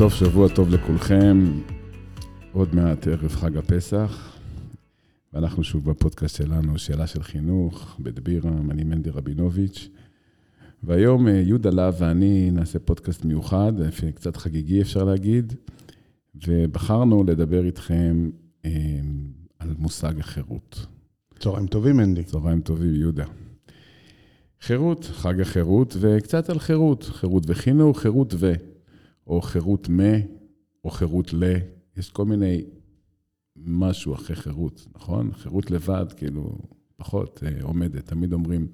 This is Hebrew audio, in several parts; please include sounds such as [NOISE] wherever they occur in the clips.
סוף שבוע טוב לכולכם. עוד מעט ערב חג הפסח, ואנחנו שוב בפודקאסט שלנו, שאלה של חינוך, בית בירם, אני מנדי רבינוביץ'. והיום אה, יהודה להב ואני נעשה פודקאסט מיוחד, קצת חגיגי אפשר להגיד, ובחרנו לדבר איתכם אה, על מושג החירות. צהריים טובים, מנדי. צהריים טובים, יהודה. חירות, חג החירות, וקצת על חירות, חירות וחינוך, חירות ו, או חירות מ, או חירות ל, יש כל מיני משהו אחרי חירות, נכון? חירות לבד, כאילו, פחות אה, עומדת. תמיד אומרים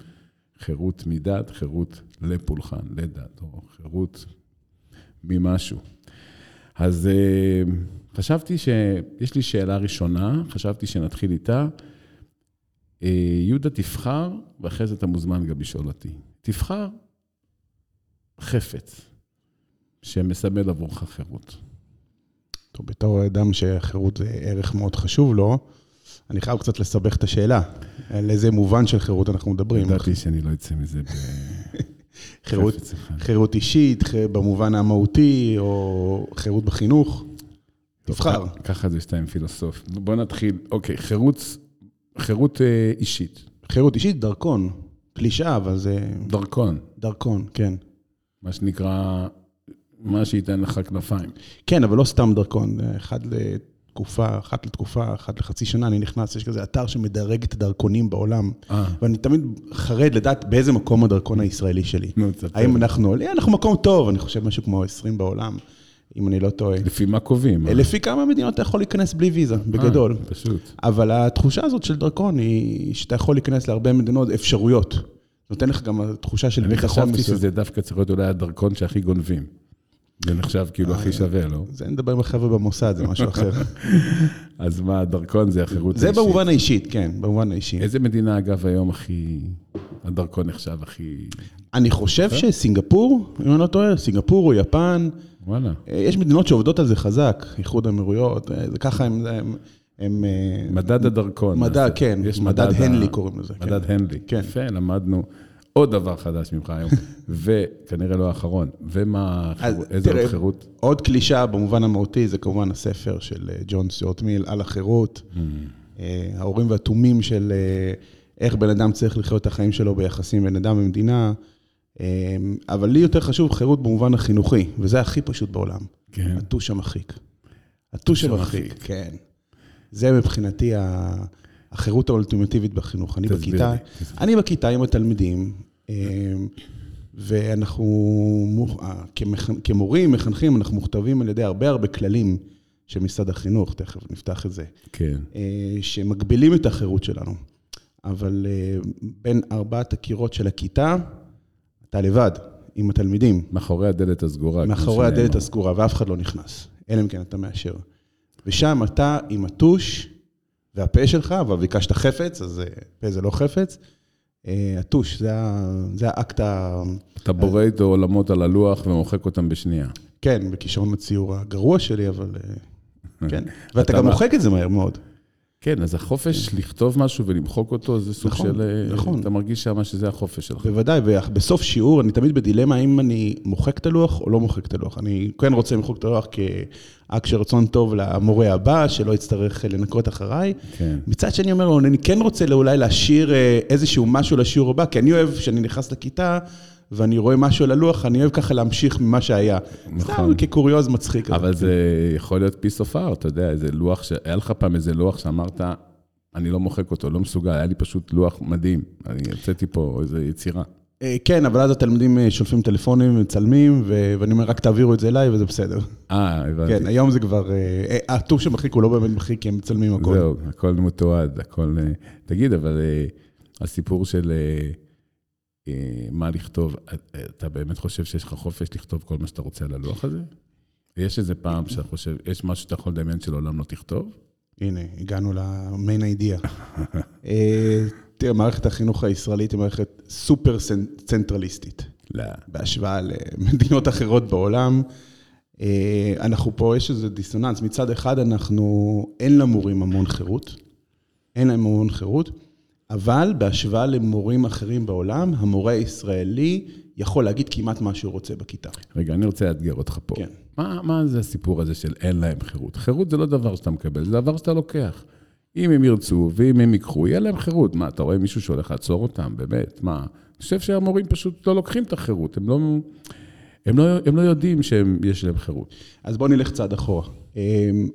חירות מדת, חירות לפולחן, לדת, או חירות ממשהו. אז אה, חשבתי שיש לי שאלה ראשונה, חשבתי שנתחיל איתה. אה, יהודה תבחר, ואחרי זה אתה מוזמן גם לשאול אותי. תבחר חפץ שמסמל עבורך חירות. טוב, בתור אדם שחירות זה ערך מאוד חשוב לו, אני חייב קצת לסבך את השאלה. על איזה מובן של חירות אנחנו מדברים. ידעתי שאני לא אצא מזה ב... [LAUGHS] חירות, חירות אישית, במובן המהותי, או חירות בחינוך. תבחר. ככה זה שתיים פילוסוף. בוא נתחיל. אוקיי, חירות חירות אה, אישית. חירות אישית, דרכון. קלישאה, אבל זה... דרכון. דרכון, כן. מה שנקרא, מה שייתן לך כנפיים. כן, אבל לא סתם דרכון. אחד לתקופה, אחת לתקופה, אחת לחצי שנה, אני נכנס, יש כזה אתר שמדרג את הדרכונים בעולם. אה. ואני תמיד חרד לדעת באיזה מקום הדרכון הישראלי שלי. נו, תספר. האם אנחנו, אנחנו מקום טוב, אני חושב משהו כמו 20 בעולם. אם אני לא טועה. לפי מה קובעים? אה? לפי כמה מדינות אתה יכול להיכנס בלי ויזה, בגדול. אה, פשוט. אבל התחושה הזאת של דרכון היא שאתה יכול להיכנס להרבה מדינות אפשרויות. נותן לך גם תחושה של ביטחון מסוים. אני חשבתי שזה דווקא צריך להיות אולי הדרכון שהכי גונבים. זה נחשב כאילו הכי אה, שווה, לא? זה נדבר עם החבר'ה במוסד, זה משהו אחר. [LAUGHS] אז מה, הדרכון זה החירות האישית? זה במובן האישית, כן, במובן האישי. איזה מדינה, אגב, היום הכי... הדרכון נחשב הכי... אני חושב שסינגפור, אם אני לא טועה, סינגפור או יפן, וואלה. אה, יש מדינות שעובדות על זה חזק, איחוד האמירויות, אה, זה ככה הם... הם, אה, מדד הדרכון. מדד, כן, יש מדד מדד הנלי קוראים לזה. מדד כן. הנלי. כן. יפה, למדנו עוד דבר חדש ממך היום, [LAUGHS] וכנראה לא האחרון. ומה, איזה עוד חירות? עוד קלישה במובן המהותי, זה כמובן הספר של ג'ון סטיורט מיל על החירות. Mm. ההורים והתומים של איך בן אדם צריך לחיות את החיים שלו ביחסים בין אדם ומדינה. אבל לי יותר חשוב חירות במובן החינוכי, וזה הכי פשוט בעולם. כן. הטוש המחיק. הטוש המחיק, כן. זה מבחינתי החירות האולטימטיבית בחינוך. אני בכיתה, אני בכיתה עם התלמידים, ואנחנו, כמורים, מחנכים, אנחנו מוכתבים על ידי הרבה הרבה כללים של משרד החינוך, תכף נפתח את זה. כן. אה, שמגבילים את החירות שלנו. אבל אה, בין ארבעת הקירות של הכיתה, אתה לבד, עם התלמידים. מאחורי הדלת הסגורה. מאחורי הדלת הסגורה, ואף אחד לא נכנס, אלא אם כן אתה מאשר. ושם אתה עם הטוש והפה שלך, אבל ביקשת חפץ, אז אה, פה זה לא חפץ. אה, הטוש, זה, זה האקט ה... אתה בורא איתו עולמות על הלוח ומוחק אותם בשנייה. כן, בכישרון הציור הגרוע שלי, אבל... אה, כן, [LAUGHS] ואתה גם מוחק את זה מהר מאוד. כן, אז החופש כן. לכתוב משהו ולמחוק אותו, זה סוג נכון, של... אה, נכון. אתה מרגיש שמה שזה החופש שלך. בוודאי, ובסוף שיעור אני תמיד בדילמה האם אני מוחק את הלוח או לא מוחק את הלוח. אני כן רוצה למחוק את הלוח כאקט של רצון טוב למורה הבא, שלא יצטרך לנקות אחריי. כן. מצד שני, אומר, אני כן רוצה אולי להשאיר אה, איזשהו משהו לשיעור הבא, כי אני אוהב, כשאני נכנס לכיתה, ואני רואה משהו על הלוח, אני אוהב ככה להמשיך ממה שהיה. נכון. סתם כקוריוז מצחיק. אבל זה יכול להיות piece of art, אתה יודע, איזה לוח, ש... היה לך פעם איזה לוח שאמרת, אני לא מוחק אותו, לא מסוגל, היה לי פשוט לוח מדהים. אני הוצאתי פה איזו יצירה. אה, כן, אבל אז התלמידים אה, שולפים טלפונים, מצלמים, ואני אומר, רק תעבירו את זה אליי וזה בסדר. אה, הבנתי. כן, היום זה כבר, אה, הטור שמחיק הוא לא באמת מחיק, כי הם מצלמים הכל. זהו, הכל מתועד, הכל... תגיד, אבל הסיפור של... אה, מה לכתוב. אתה באמת חושב שיש לך חופש לכתוב כל מה שאתה רוצה על הלוח הזה? יש איזה פעם שאתה חושב, יש משהו שאתה יכול לדמיין שלעולם לא תכתוב? הנה, הגענו למיין אידיאה. [LAUGHS] אה, תראה, מערכת החינוך הישראלית היא מערכת סופר צנטרליסטית. לא. בהשוואה למדינות אחרות בעולם. אה, אנחנו פה, יש איזה דיסוננס. מצד אחד, אנחנו, אין למורים המון חירות. אין להם המון חירות. אבל בהשוואה למורים אחרים בעולם, המורה הישראלי יכול להגיד כמעט מה שהוא רוצה בכיתה. רגע, אני רוצה לאתגר אותך פה. כן. מה, מה זה הסיפור הזה של אין להם חירות? חירות זה לא דבר שאתה מקבל, זה דבר שאתה לוקח. אם הם ירצו ואם הם ייקחו, יהיה להם חירות. מה, אתה רואה מישהו שהולך לעצור אותם? באמת, מה? אני חושב שהמורים פשוט לא לוקחים את החירות, הם לא, הם לא, הם לא יודעים שיש להם חירות. אז בואו נלך צעד אחורה. אמ,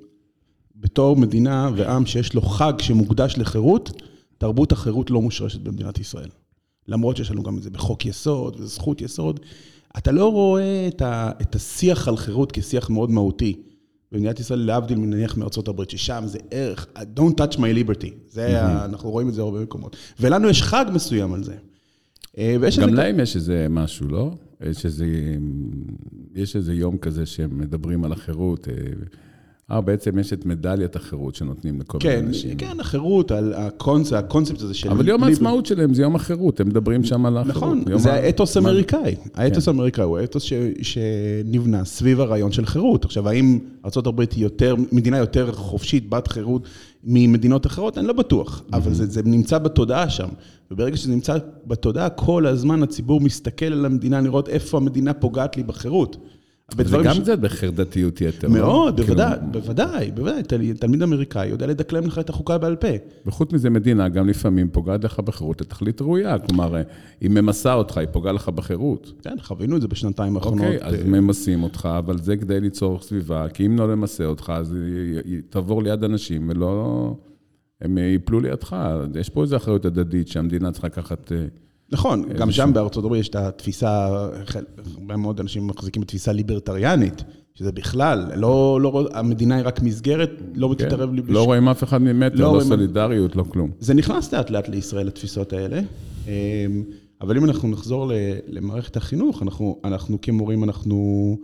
בתור מדינה ועם שיש לו חג שמוקדש לחירות, תרבות החירות לא מושרשת במדינת ישראל. למרות שיש לנו גם את זה בחוק יסוד וזכות יסוד, אתה לא רואה את, ה, את השיח על חירות כשיח מאוד מהותי. במדינת ישראל, להבדיל מנניח מארצות הברית, ששם זה ערך, don't touch my liberty. זה, mm-hmm. אנחנו רואים את זה הרבה מקומות. ולנו יש חג מסוים על זה. אה, גם להם יש איזה משהו, לא? יש איזה, יש איזה יום כזה שהם מדברים על החירות. אה, בעצם יש את מדליית החירות שנותנים לכל כן, מיני אנשים. כן, החירות, על הקונס, הקונספט הזה של... אבל יום העצמאות שלהם זה יום החירות, הם מדברים שם על החירות. נכון, זה האתוס האמריקאי. האתוס כן. האמריקאי הוא האתוס ש, שנבנה סביב הרעיון של חירות. עכשיו, האם ארה"ב היא יותר, מדינה יותר חופשית, בת חירות ממדינות אחרות? אני לא בטוח, אבל זה, זה נמצא בתודעה שם. וברגע שזה נמצא בתודעה, כל הזמן הציבור מסתכל על המדינה לראות איפה המדינה פוגעת לי בחירות. וגם ש... זה בחרדתיות יתר. לא? מאוד, לא? בוודאי, כאילו... בוודאי, בוודאי. תל... תלמיד אמריקאי יודע לדקלם לך את החוקה בעל פה. וחוץ מזה, מדינה גם לפעמים פוגעת לך בחירות לתכלית ראויה. כלומר, היא ממסה אותך, היא פוגעה לך בחירות. כן, חווינו את זה בשנתיים האחרונות. אוקיי, אז אה, ממסים אותך, אבל זה כדי ליצור סביבה, כי אם לא למסה אותך, אז תעבור ליד אנשים ולא... הם ייפלו לידך. יש פה איזו אחריות הדדית שהמדינה צריכה לקחת... נכון, גם שם בארצות הברית יש את התפיסה, הרבה מאוד אנשים מחזיקים בתפיסה ליברטריאנית, שזה בכלל, לא, לא, המדינה היא רק מסגרת, לא כן, מתתערב לי. לא רואים אף אחד ממטר, לא, לא סולידריות, לא כלום. זה נכנס לאט לאט לישראל, התפיסות האלה. אמ, אבל אם אנחנו נחזור למערכת החינוך, אנחנו, אנחנו כמורים, אנחנו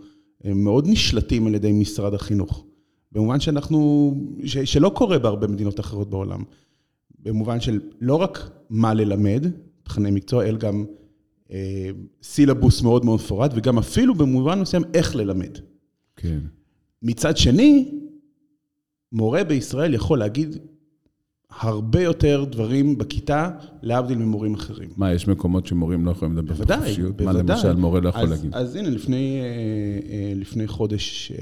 אה, מאוד נשלטים על ידי משרד החינוך. במובן שאנחנו, ש, שלא קורה בהרבה מדינות אחרות בעולם. במובן של לא רק מה ללמד, תכני מקצוע, אלא גם אה, סילבוס מאוד מאוד מפורט, וגם אפילו במובן מסוים איך ללמד. כן. מצד שני, מורה בישראל יכול להגיד הרבה יותר דברים בכיתה, להבדיל ממורים אחרים. מה, יש מקומות שמורים לא יכולים לדבר בוודאי, בחופשיות? בוודאי. מה למשל מורה לא יכול אז, להגיד? אז הנה, לפני, אה, אה, לפני חודש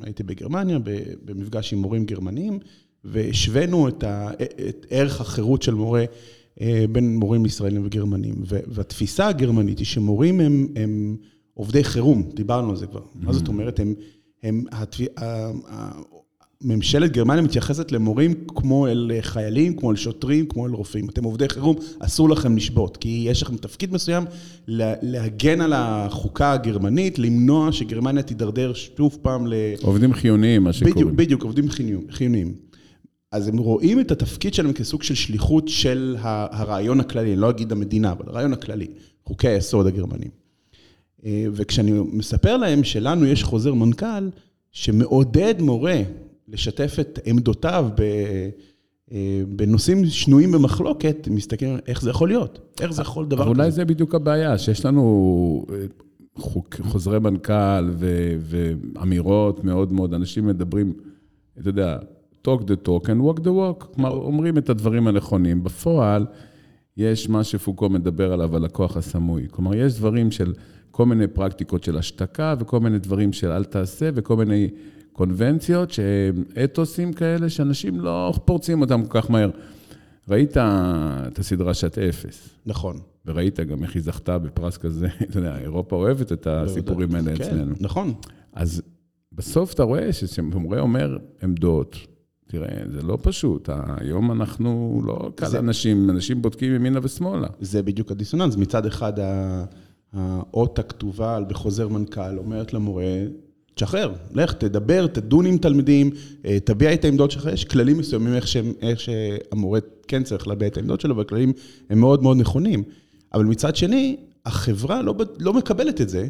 הייתי בגרמניה, במפגש עם מורים גרמנים, והשווינו את, ה, את ערך החירות של מורה אה, בין מורים ישראלים וגרמנים. והתפיסה הגרמנית היא שמורים הם, הם עובדי חירום, דיברנו על זה כבר. Mm-hmm. מה זאת אומרת? הם, הם, התו... ממשלת גרמניה מתייחסת למורים כמו אל חיילים, כמו אל שוטרים, כמו אל רופאים. אתם עובדי חירום, אסור לכם לשבות, כי יש לכם תפקיד מסוים להגן על החוקה הגרמנית, למנוע שגרמניה תידרדר שוב פעם ל... עובדים חיוניים, מה שקוראים. בדיוק, בדיוק, עובדים חיוניים. אז הם רואים את התפקיד שלהם כסוג של שליחות של הרעיון הכללי, אני לא אגיד המדינה, אבל הרעיון הכללי, חוקי היסוד הגרמנים. אה, וכשאני מספר להם שלנו יש חוזר מנכ"ל שמעודד מורה לשתף את עמדותיו ב... אה, בנושאים שנויים במחלוקת, מסתכלים איך זה יכול להיות, איך זה יכול דבר כזה. אולי זה בדיוק הבעיה, שיש לנו אה, חוזרי מנכ"ל ואמירות מאוד מאוד, אנשים מדברים, אתה יודע, talk the talk and walk the walk. כלומר, אומרים את הדברים הנכונים. בפועל, יש מה שפוקו מדבר עליו, על הכוח הסמוי. כלומר, יש דברים של כל מיני פרקטיקות של השתקה, וכל מיני דברים של אל תעשה, וכל מיני קונבנציות, שהם אתוסים כאלה, שאנשים לא פורצים אותם כל כך מהר. ראית את הסדרה שעת אפס. נכון. וראית גם איך היא זכתה בפרס כזה, [LAUGHS] אתה יודע, אירופה אוהבת את הסיפורים האלה כן, אצלנו. נכון. אז בסוף אתה רואה שמורה אומר עמדות, תראה, זה לא פשוט. היום אנחנו לא קל זה... אנשים, אנשים בודקים ימינה ושמאלה. זה בדיוק הדיסוננס. מצד אחד, האות הכתובה בחוזר מנכ"ל אומרת למורה, תשחרר, לך, תדבר, תדון עם תלמידים, אה, תביע את העמדות שלך. יש כללים מסוימים איך, ש... איך שהמורה כן צריך להביע את העמדות שלו, והכללים הם מאוד מאוד נכונים. אבל מצד שני, החברה לא, לא מקבלת את זה.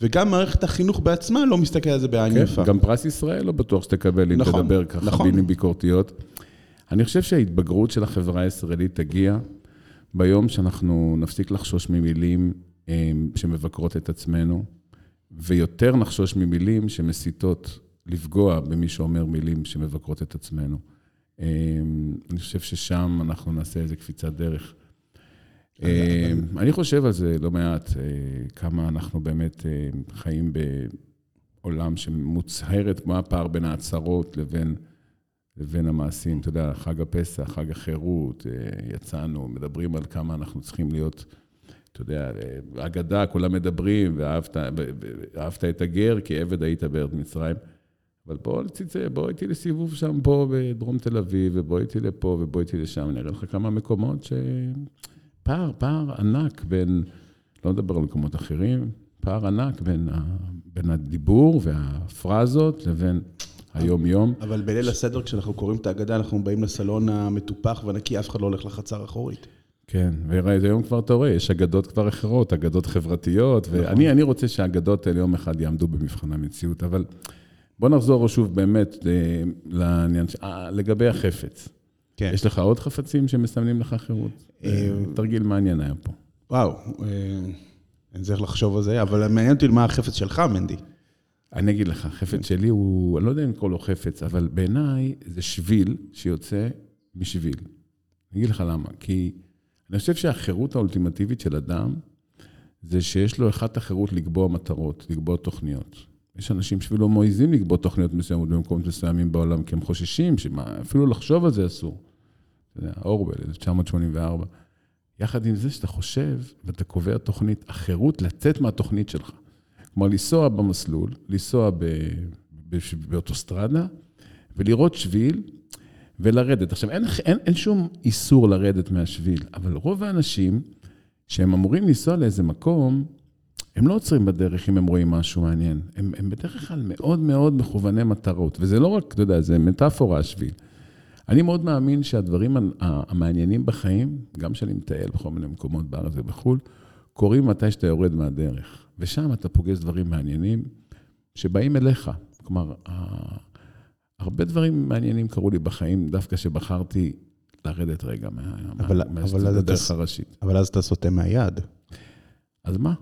וגם מערכת החינוך בעצמה לא מסתכלת על זה בעין כן, יפה. גם פרס ישראל לא בטוח שתקבל אם נכון, תדבר ככה נכון. בינים ביקורתיות. אני חושב שההתבגרות של החברה הישראלית תגיע ביום שאנחנו נפסיק לחשוש ממילים אה, שמבקרות את עצמנו, ויותר נחשוש ממילים שמסיתות לפגוע במי שאומר מילים שמבקרות את עצמנו. אני חושב ששם אנחנו נעשה איזה קפיצת דרך. אני חושב על זה לא מעט, כמה אנחנו באמת חיים בעולם שמוצהרת, מה הפער בין ההצהרות לבין... לבין המעשים. אתה יודע, חג הפסח, חג החירות, יצאנו, מדברים על כמה אנחנו צריכים להיות, אתה יודע, אגדה, כולם מדברים, ואהבת, את הגר, כי עבד היית בארץ מצרים. אבל בוא, בוא איתי לסיבוב שם פה בדרום תל אביב, ובוא איתי לפה, ובוא איתי לשם, אני אראה לך כמה מקומות ש... פער, פער ענק בין, לא נדבר על מקומות אחרים, פער ענק בין, ה, בין הדיבור והפרזות לבין היום-יום. אבל בליל הסדר, כשאנחנו קוראים את ההגדה, אנחנו באים לסלון המטופח והנקי, אף אחד לא הולך לחצר אחורית. כן, והיום כבר אתה רואה, יש אגדות כבר אחרות, אגדות חברתיות, ואני נכון. רוצה שהאגדות האלה יום אחד יעמדו במבחן המציאות, אבל בוא נחזור שוב באמת אה, לעניין, אה, לגבי החפץ. כן. יש לך עוד חפצים שמסמנים לך חירות? אה, תרגיל מעניין היה פה. וואו, אני צריך לחשוב על זה, אבל מעניין אותי מה החפץ שלך, מנדי. אני אגיד לך, חפץ שלי הוא, אני לא יודע אם לקרוא לו חפץ, אבל בעיניי זה שביל שיוצא משביל. אני אגיד לך למה, כי אני חושב שהחירות האולטימטיבית של אדם, זה שיש לו אחת החירות לקבוע מטרות, לקבוע תוכניות. יש אנשים שאפילו מעיזים לקבוע תוכניות מסוימות במקומות מסוימים בעולם, כי הם חוששים, שאפילו לחשוב על זה אסור. אתה יודע, אורבל, 1984. יחד עם זה שאתה חושב ואתה קובע תוכנית, החירות לצאת מהתוכנית שלך. כלומר, לנסוע במסלול, לנסוע באוטוסטרדה, ולראות שביל ולרדת. עכשיו, אין, אין, אין שום איסור לרדת מהשביל, אבל רוב האנשים שהם אמורים לנסוע לאיזה מקום, הם לא עוצרים בדרך אם הם רואים משהו מעניין. הם, הם בדרך כלל מאוד מאוד מכווני מטרות, וזה לא רק, אתה יודע, זה מטאפורה השביל. אני מאוד מאמין שהדברים המעניינים בחיים, גם שאני מטייל בכל מיני מקומות בארץ ובחו"ל, קורים מתי שאתה יורד מהדרך. ושם אתה פוגש דברים מעניינים שבאים אליך. כלומר, הרבה דברים מעניינים קרו לי בחיים, דווקא שבחרתי לרדת רגע מהדרך הראשית. אבל אז אתה סוטה מהיד. אז מה?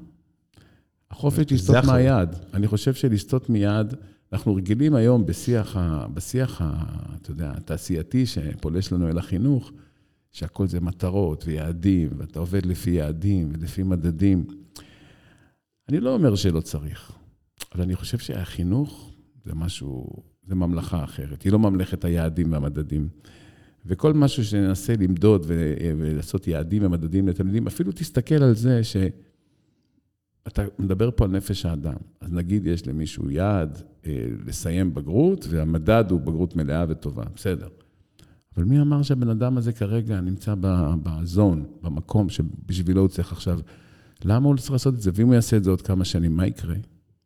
החופש לסטות מהיד. אני חושב שלסטות מיד, אנחנו רגילים היום בשיח, ה, בשיח ה, אתה יודע, התעשייתי שפולש לנו אל החינוך, שהכל זה מטרות ויעדים, ואתה עובד לפי יעדים ולפי מדדים. אני לא אומר שלא צריך, אבל אני חושב שהחינוך זה משהו, זה ממלכה אחרת. היא לא ממלכת היעדים והמדדים. וכל משהו שננסה למדוד ולעשות יעדים ומדדים לתלמידים, אפילו תסתכל על זה שאתה מדבר פה על נפש האדם. אז נגיד יש למישהו יעד אה, לסיים בגרות, והמדד הוא בגרות מלאה וטובה, בסדר. אבל מי אמר שהבן אדם הזה כרגע נמצא בזון, במקום שבשבילו הוא צריך עכשיו למה הוא צריך לעשות את זה? ואם הוא יעשה את זה עוד כמה שנים, מה יקרה?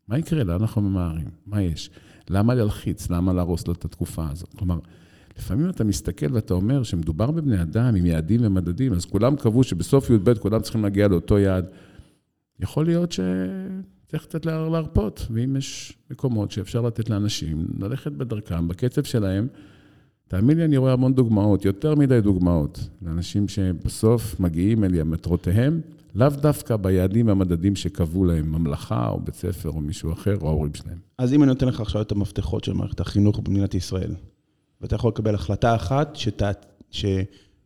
מה יקרה? לאן אנחנו ממהרים? מה יש? למה להלחיץ? למה להרוס לו את התקופה הזאת? כלומר, לפעמים אתה מסתכל ואתה אומר שמדובר בבני אדם עם יעדים ומדדים, אז כולם קבעו שבסוף י"ב כולם צריכים להגיע לאותו יעד. יכול להיות שצריך קצת להרפות, ואם יש מקומות שאפשר לתת לאנשים ללכת בדרכם, בקצב שלהם, תאמין לי, אני רואה המון דוגמאות, יותר מדי דוגמאות, לאנשים שבסוף מגיעים אל מטרותיהם, לאו דווקא ביעדים והמדדים שקבעו להם ממלכה, או בית ספר, או מישהו אחר, או ההורים שלהם. אז אם אני נותן לך עכשיו את המפתחות של מערכת החינוך במדינת ישראל, ואתה יכול לקבל החלטה אחת שת, ש,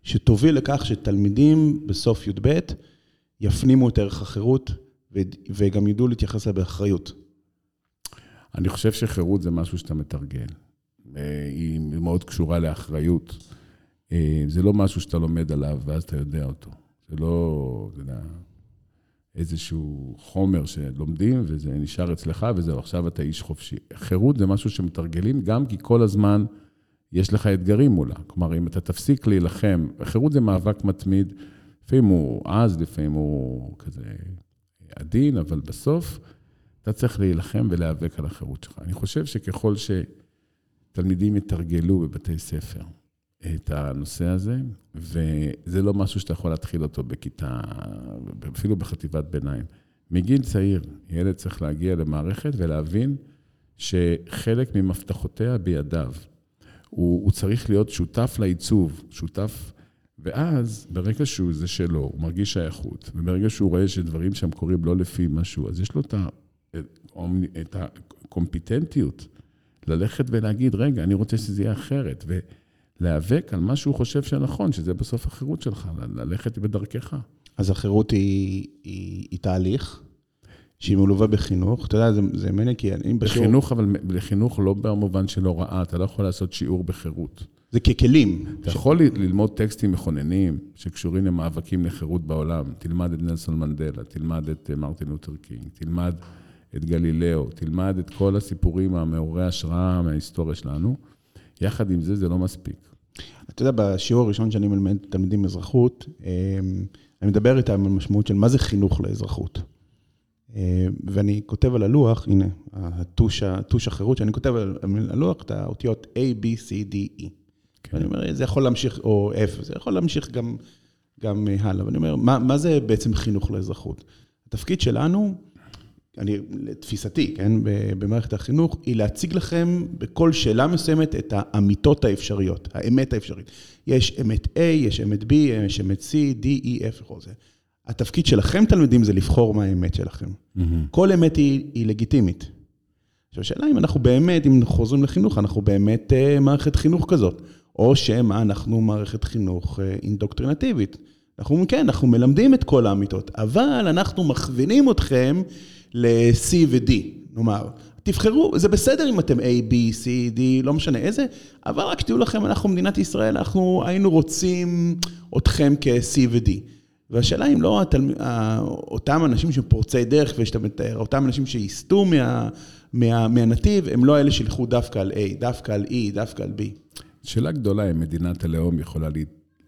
שתוביל לכך שתלמידים בסוף י"ב יפנימו את ערך החירות, וגם ידעו להתייחס אליה באחריות. אני חושב שחירות זה משהו שאתה מתרגל. אה, היא מאוד קשורה לאחריות. אה, זה לא משהו שאתה לומד עליו ואז אתה יודע אותו. זה לא, אתה יודע, איזשהו חומר שלומדים וזה נשאר אצלך וזהו, עכשיו אתה איש חופשי. חירות זה משהו שמתרגלים גם כי כל הזמן יש לך אתגרים מולה. כלומר, אם אתה תפסיק להילחם, חירות זה מאבק מתמיד, לפעמים הוא עז, לפעמים הוא כזה עדין, אבל בסוף אתה צריך להילחם ולהיאבק על החירות שלך. אני חושב שככל שתלמידים יתרגלו בבתי ספר, את הנושא הזה, וזה לא משהו שאתה יכול להתחיל אותו בכיתה, אפילו בחטיבת ביניים. מגיל צעיר, ילד צריך להגיע למערכת ולהבין שחלק ממפתחותיה בידיו. הוא, הוא צריך להיות שותף לעיצוב, שותף, ואז ברגע שהוא זה שלו, הוא מרגיש שייכות, וברגע שהוא רואה שדברים שם קורים לא לפי משהו, אז יש לו את, ה, את הקומפיטנטיות ללכת ולהגיד, רגע, אני רוצה שזה יהיה אחרת. ו... להיאבק על מה שהוא חושב שנכון, שזה בסוף החירות שלך, ללכת בדרכך. אז החירות היא, היא, היא תהליך שהיא מלווה בחינוך. אתה יודע, זה, זה מעניין, כי אני בשיעור... בחינוך, אבל בחינוך לא במובן של הוראה, אתה לא יכול לעשות שיעור בחירות. זה ככלים. אתה ש... יכול ללמוד טקסטים מכוננים שקשורים למאבקים לחירות בעולם. תלמד את נלסון מנדלה, תלמד את אה, מרטין לותר קינג, תלמד את גלילאו, תלמד את כל הסיפורים המעוררי השראה מההיסטוריה שלנו. יחד עם זה, זה לא מספיק. אתה יודע, בשיעור הראשון שאני מלמד תלמידים אזרחות, אה, אני מדבר איתם על משמעות של מה זה חינוך לאזרחות. אה, ואני כותב על הלוח, הנה, הטוש החירות, שאני כותב על הלוח את האותיות A, B, C, D, E. כן. ואני אומר, זה יכול להמשיך, או F, זה יכול להמשיך גם, גם הלאה. ואני אומר, מה, מה זה בעצם חינוך לאזרחות? התפקיד שלנו, אני, לתפיסתי, כן, במערכת החינוך, היא להציג לכם בכל שאלה מסוימת את האמיתות האפשריות, האמת האפשרית. יש אמת A, יש אמת B, יש אמת C, D, E, F וכל זה. התפקיד שלכם, תלמידים, זה לבחור מה האמת שלכם. כל אמת היא, היא לגיטימית. עכשיו, השאלה אם אנחנו באמת, אם אנחנו חוזרים לחינוך, אנחנו באמת uh, מערכת חינוך כזאת, או שמא אנחנו מערכת חינוך uh, אינדוקטרינטיבית. אנחנו אומרים, כן, אנחנו מלמדים את כל האמיתות, אבל אנחנו מכווינים אתכם ל-C ו-D, נאמר. תבחרו, זה בסדר אם אתם A, B, C, D, לא משנה איזה, אבל רק שתהיו לכם, אנחנו מדינת ישראל, אנחנו היינו רוצים אתכם כ-C ו-D. והשאלה אם לא התלמ... אותם אנשים שפורצי דרך, כפי שאתה מתאר, אותם אנשים שיסטו מה... מה... מהנתיב, הם לא אלה שילכו דווקא על A, דווקא על E, דווקא על B. שאלה גדולה אם מדינת הלאום יכולה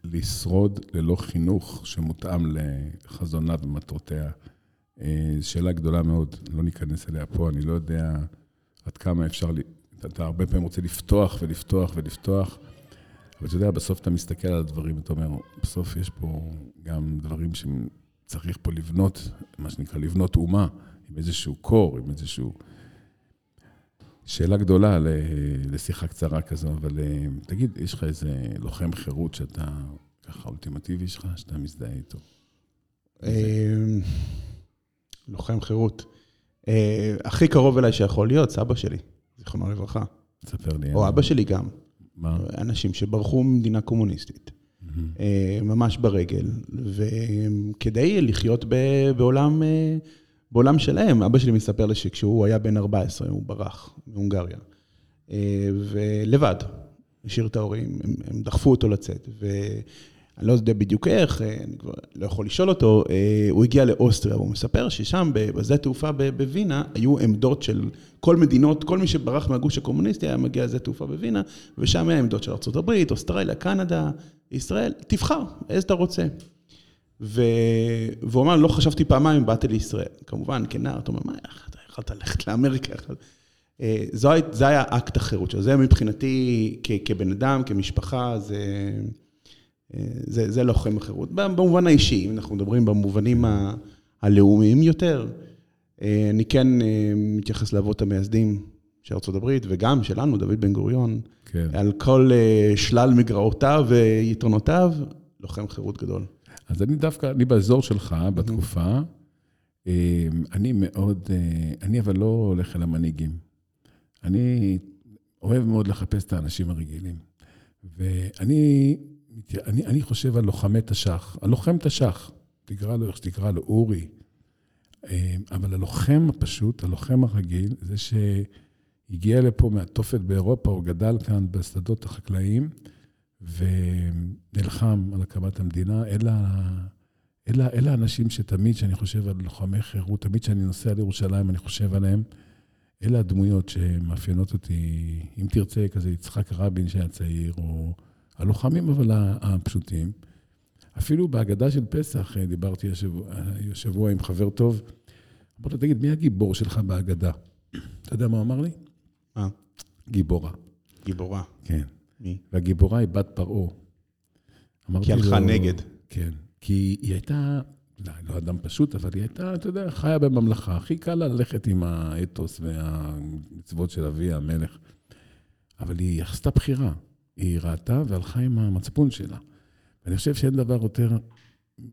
לשרוד ללא חינוך שמותאם לחזונה ומטרותיה. אה, שאלה גדולה מאוד, לא ניכנס אליה פה, אני לא יודע עד כמה אפשר, אתה הרבה פעמים רוצה לפתוח ולפתוח ולפתוח. אבל אתה יודע, בסוף אתה מסתכל על הדברים, אתה אומר, בסוף יש פה גם דברים שצריך פה לבנות, מה שנקרא, לבנות אומה, עם איזשהו קור, עם איזשהו... שאלה גדולה לשיחה קצרה כזו, אבל אה, תגיד, יש לך איזה לוחם חירות שאתה, ככה, אולטימטיבי שלך, שאתה מזדהה איתו? אה, לוחם חירות. אה, הכי קרוב אליי שיכול להיות, סבא שלי, זיכרונו לברכה. תספר לי. או אבא שלי גם. מה? אנשים שברחו ממדינה קומוניסטית, mm-hmm. ממש ברגל, וכדי לחיות בעולם, אה, בעולם שלהם, אבא שלי מספר לי שכשהוא היה בן 14, הוא ברח מהונגריה, אה, ולבד, השאיר את ההורים, הם, הם דחפו אותו לצאת, אני לא יודע בדיוק איך, אה, אני כבר לא יכול לשאול אותו, אה, הוא הגיע לאוסטריה, והוא מספר ששם, בשדה תעופה בווינה, היו עמדות של כל מדינות, כל מי שברח מהגוש הקומוניסטי היה מגיע לשדה תעופה בווינה, ושם היה עמדות של ארה"ב, אוסטרליה, קנדה, ישראל, תבחר, איזה אתה רוצה. ו... והוא אמר, לא חשבתי פעמיים, באתי לישראל. כמובן, כנער, אתה אומר, מה, אתה יכולת ללכת לאמריקה? אה, זה היה אקט החירות שלו. זה מבחינתי, כבן אדם, כמשפחה, זה... זה, זה לוחם החירות. במובן האישי, אם אנחנו מדברים במובנים ה, הלאומיים יותר, אה, אני כן אה, מתייחס לאבות המייסדים של ארה"ב, וגם שלנו, דוד בן גוריון, כן. על כל אה, שלל מגרעותיו ויתרונותיו, לוחם חירות גדול. אז אני דווקא, אני באזור שלך, בתקופה, אני מאוד, אני אבל לא הולך אל המנהיגים. אני אוהב מאוד לחפש את האנשים הרגילים. ואני אני, אני חושב על לוחמי תש"ח, הלוחם תש"ח, תקרא לו איך שתקרא לו, אורי. אה, אבל הלוחם הפשוט, הלוחם הרגיל, זה שהגיע לפה מהתופת באירופה, הוא גדל כאן בשדות החקלאיים, ונלחם על הקמת המדינה. אלה, אלה האנשים שתמיד, כשאני חושב על לוחמי חירות, תמיד כשאני נוסע לירושלים, אני חושב עליהם. אלה הדמויות שמאפיינות אותי, אם תרצה, כזה יצחק רבין שהיה צעיר, או... הלוחמים אבל הפשוטים. אפילו בהגדה של פסח אה, דיברתי השבוע, השבוע עם חבר טוב. אמרתי לו, תגיד, מי הגיבור שלך בהגדה? אתה יודע מה הוא אמר לי? מה? גיבורה. גיבורה. כן. מי? והגיבורה היא בת פרעה. כי הלכה נגד. כן. כי היא הייתה, לא, לא אדם פשוט, אבל היא הייתה, אתה יודע, חיה בממלכה. הכי קל לה ללכת עם האתוס והמצוות של אביה, המלך. אבל היא עשתה בחירה. היא ראתה והלכה עם המצפון שלה. ואני חושב שאין דבר יותר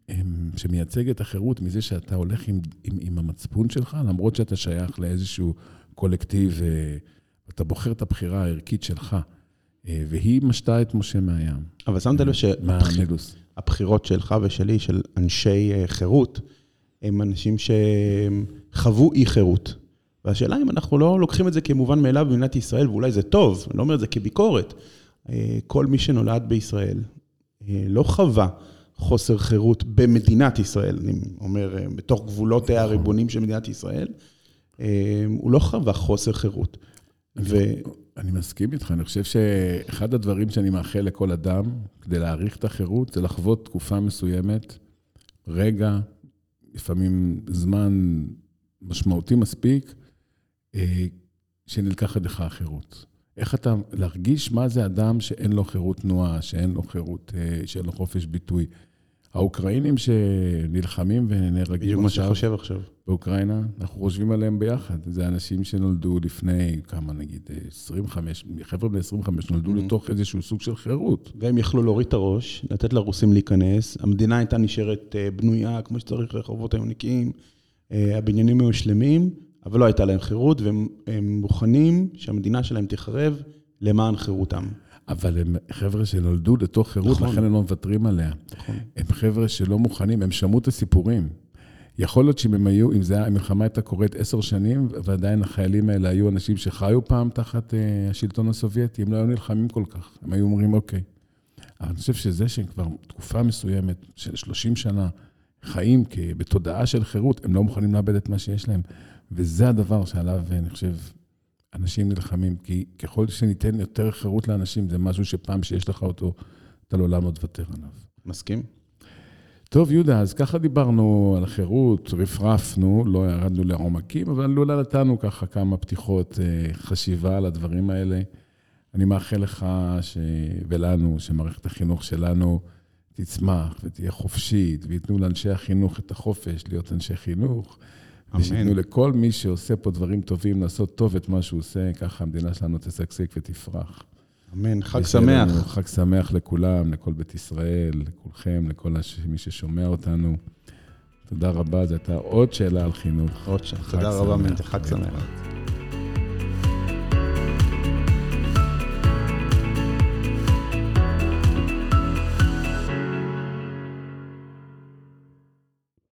אמ, שמייצג את החירות מזה שאתה הולך עם, עם, עם המצפון שלך, למרות שאתה שייך לאיזשהו קולקטיב, ואתה בוחר את הבחירה הערכית שלך. אה, והיא משתה את משה מהים. אבל שמת לב. שהבחירות שלך ושלי, של אנשי אה, חירות, הם אנשים שחוו אי חירות. והשאלה אם אנחנו לא לוקחים את זה כמובן מאליו במדינת ישראל, ואולי זה טוב, אני לא אומר את זה כביקורת. אה, כל מי שנולד בישראל אה, לא חווה חוסר חירות במדינת ישראל, אני אומר, אה, בתוך גבולותיה הריבונים של מדינת ישראל, הוא לא חווה חוסר חירות. ו... אני מסכים איתך, אני חושב שאחד הדברים שאני מאחל לכל אדם, כדי להעריך את החירות, זה לחוות תקופה מסוימת, רגע, לפעמים זמן משמעותי מספיק, שנלקחת לך החירות. איך אתה, להרגיש מה זה אדם שאין לו חירות תנועה, שאין לו חירות, אה, שאין לו חופש ביטוי. האוקראינים שנלחמים ונהרגים עכשיו... בדיוק מה שאתה חושב עכשיו. באוקראינה, אנחנו חושבים עליהם ביחד. זה אנשים שנולדו לפני, כמה נגיד, 25, חבר'ה בני 25, נולדו mm-hmm. לתוך איזשהו סוג של חירות. והם יכלו להוריד את הראש, לתת לרוסים להיכנס, המדינה הייתה נשארת אה, בנויה כמו שצריך, רחובות היו נקיים, אה, הבניינים היו שלמים, אבל לא הייתה להם חירות, והם מוכנים שהמדינה שלהם תחרב למען חירותם. אבל הם חבר'ה שנולדו לתוך חירות, נכון. לכן הם לא מוותרים עליה. נכון. הם חבר'ה שלא מוכנים, הם שמעו את הסיפורים. יכול להיות שאם הם היו, אם זה, המלחמה הייתה קורית עשר שנים, ועדיין החיילים האלה היו אנשים שחיו פעם תחת uh, השלטון הסובייטי, הם לא היו נלחמים כל כך. הם היו אומרים, אוקיי. אבל אני חושב שזה שהם כבר תקופה מסוימת, של 30 שנה, חיים בתודעה של חירות, הם לא מוכנים לאבד את מה שיש להם. וזה הדבר שעליו, אני חושב, אנשים נלחמים. כי ככל שניתן יותר חירות לאנשים, זה משהו שפעם שיש לך אותו, אתה לעולם לא תוותר עליו. מסכים. טוב, יהודה, אז ככה דיברנו על החירות, רפרפנו, לא ירדנו לעומקים, אבל אולי נתנו ככה כמה פתיחות אה, חשיבה על הדברים האלה. אני מאחל לך ש... ולנו, שמערכת החינוך שלנו תצמח ותהיה חופשית, וייתנו לאנשי החינוך את החופש להיות אנשי חינוך. ושייתנו לכל מי שעושה פה דברים טובים, לעשות טוב את מה שהוא עושה, ככה המדינה שלנו תשגשג ותפרח. אמן, חג שמח. חג שמח לכולם, לכל בית ישראל, לכולכם, לכל מי ששומע אותנו. תודה רבה, זו הייתה עוד שאלה על חינוך. עוד שאלה, תודה רבה, חג שמח.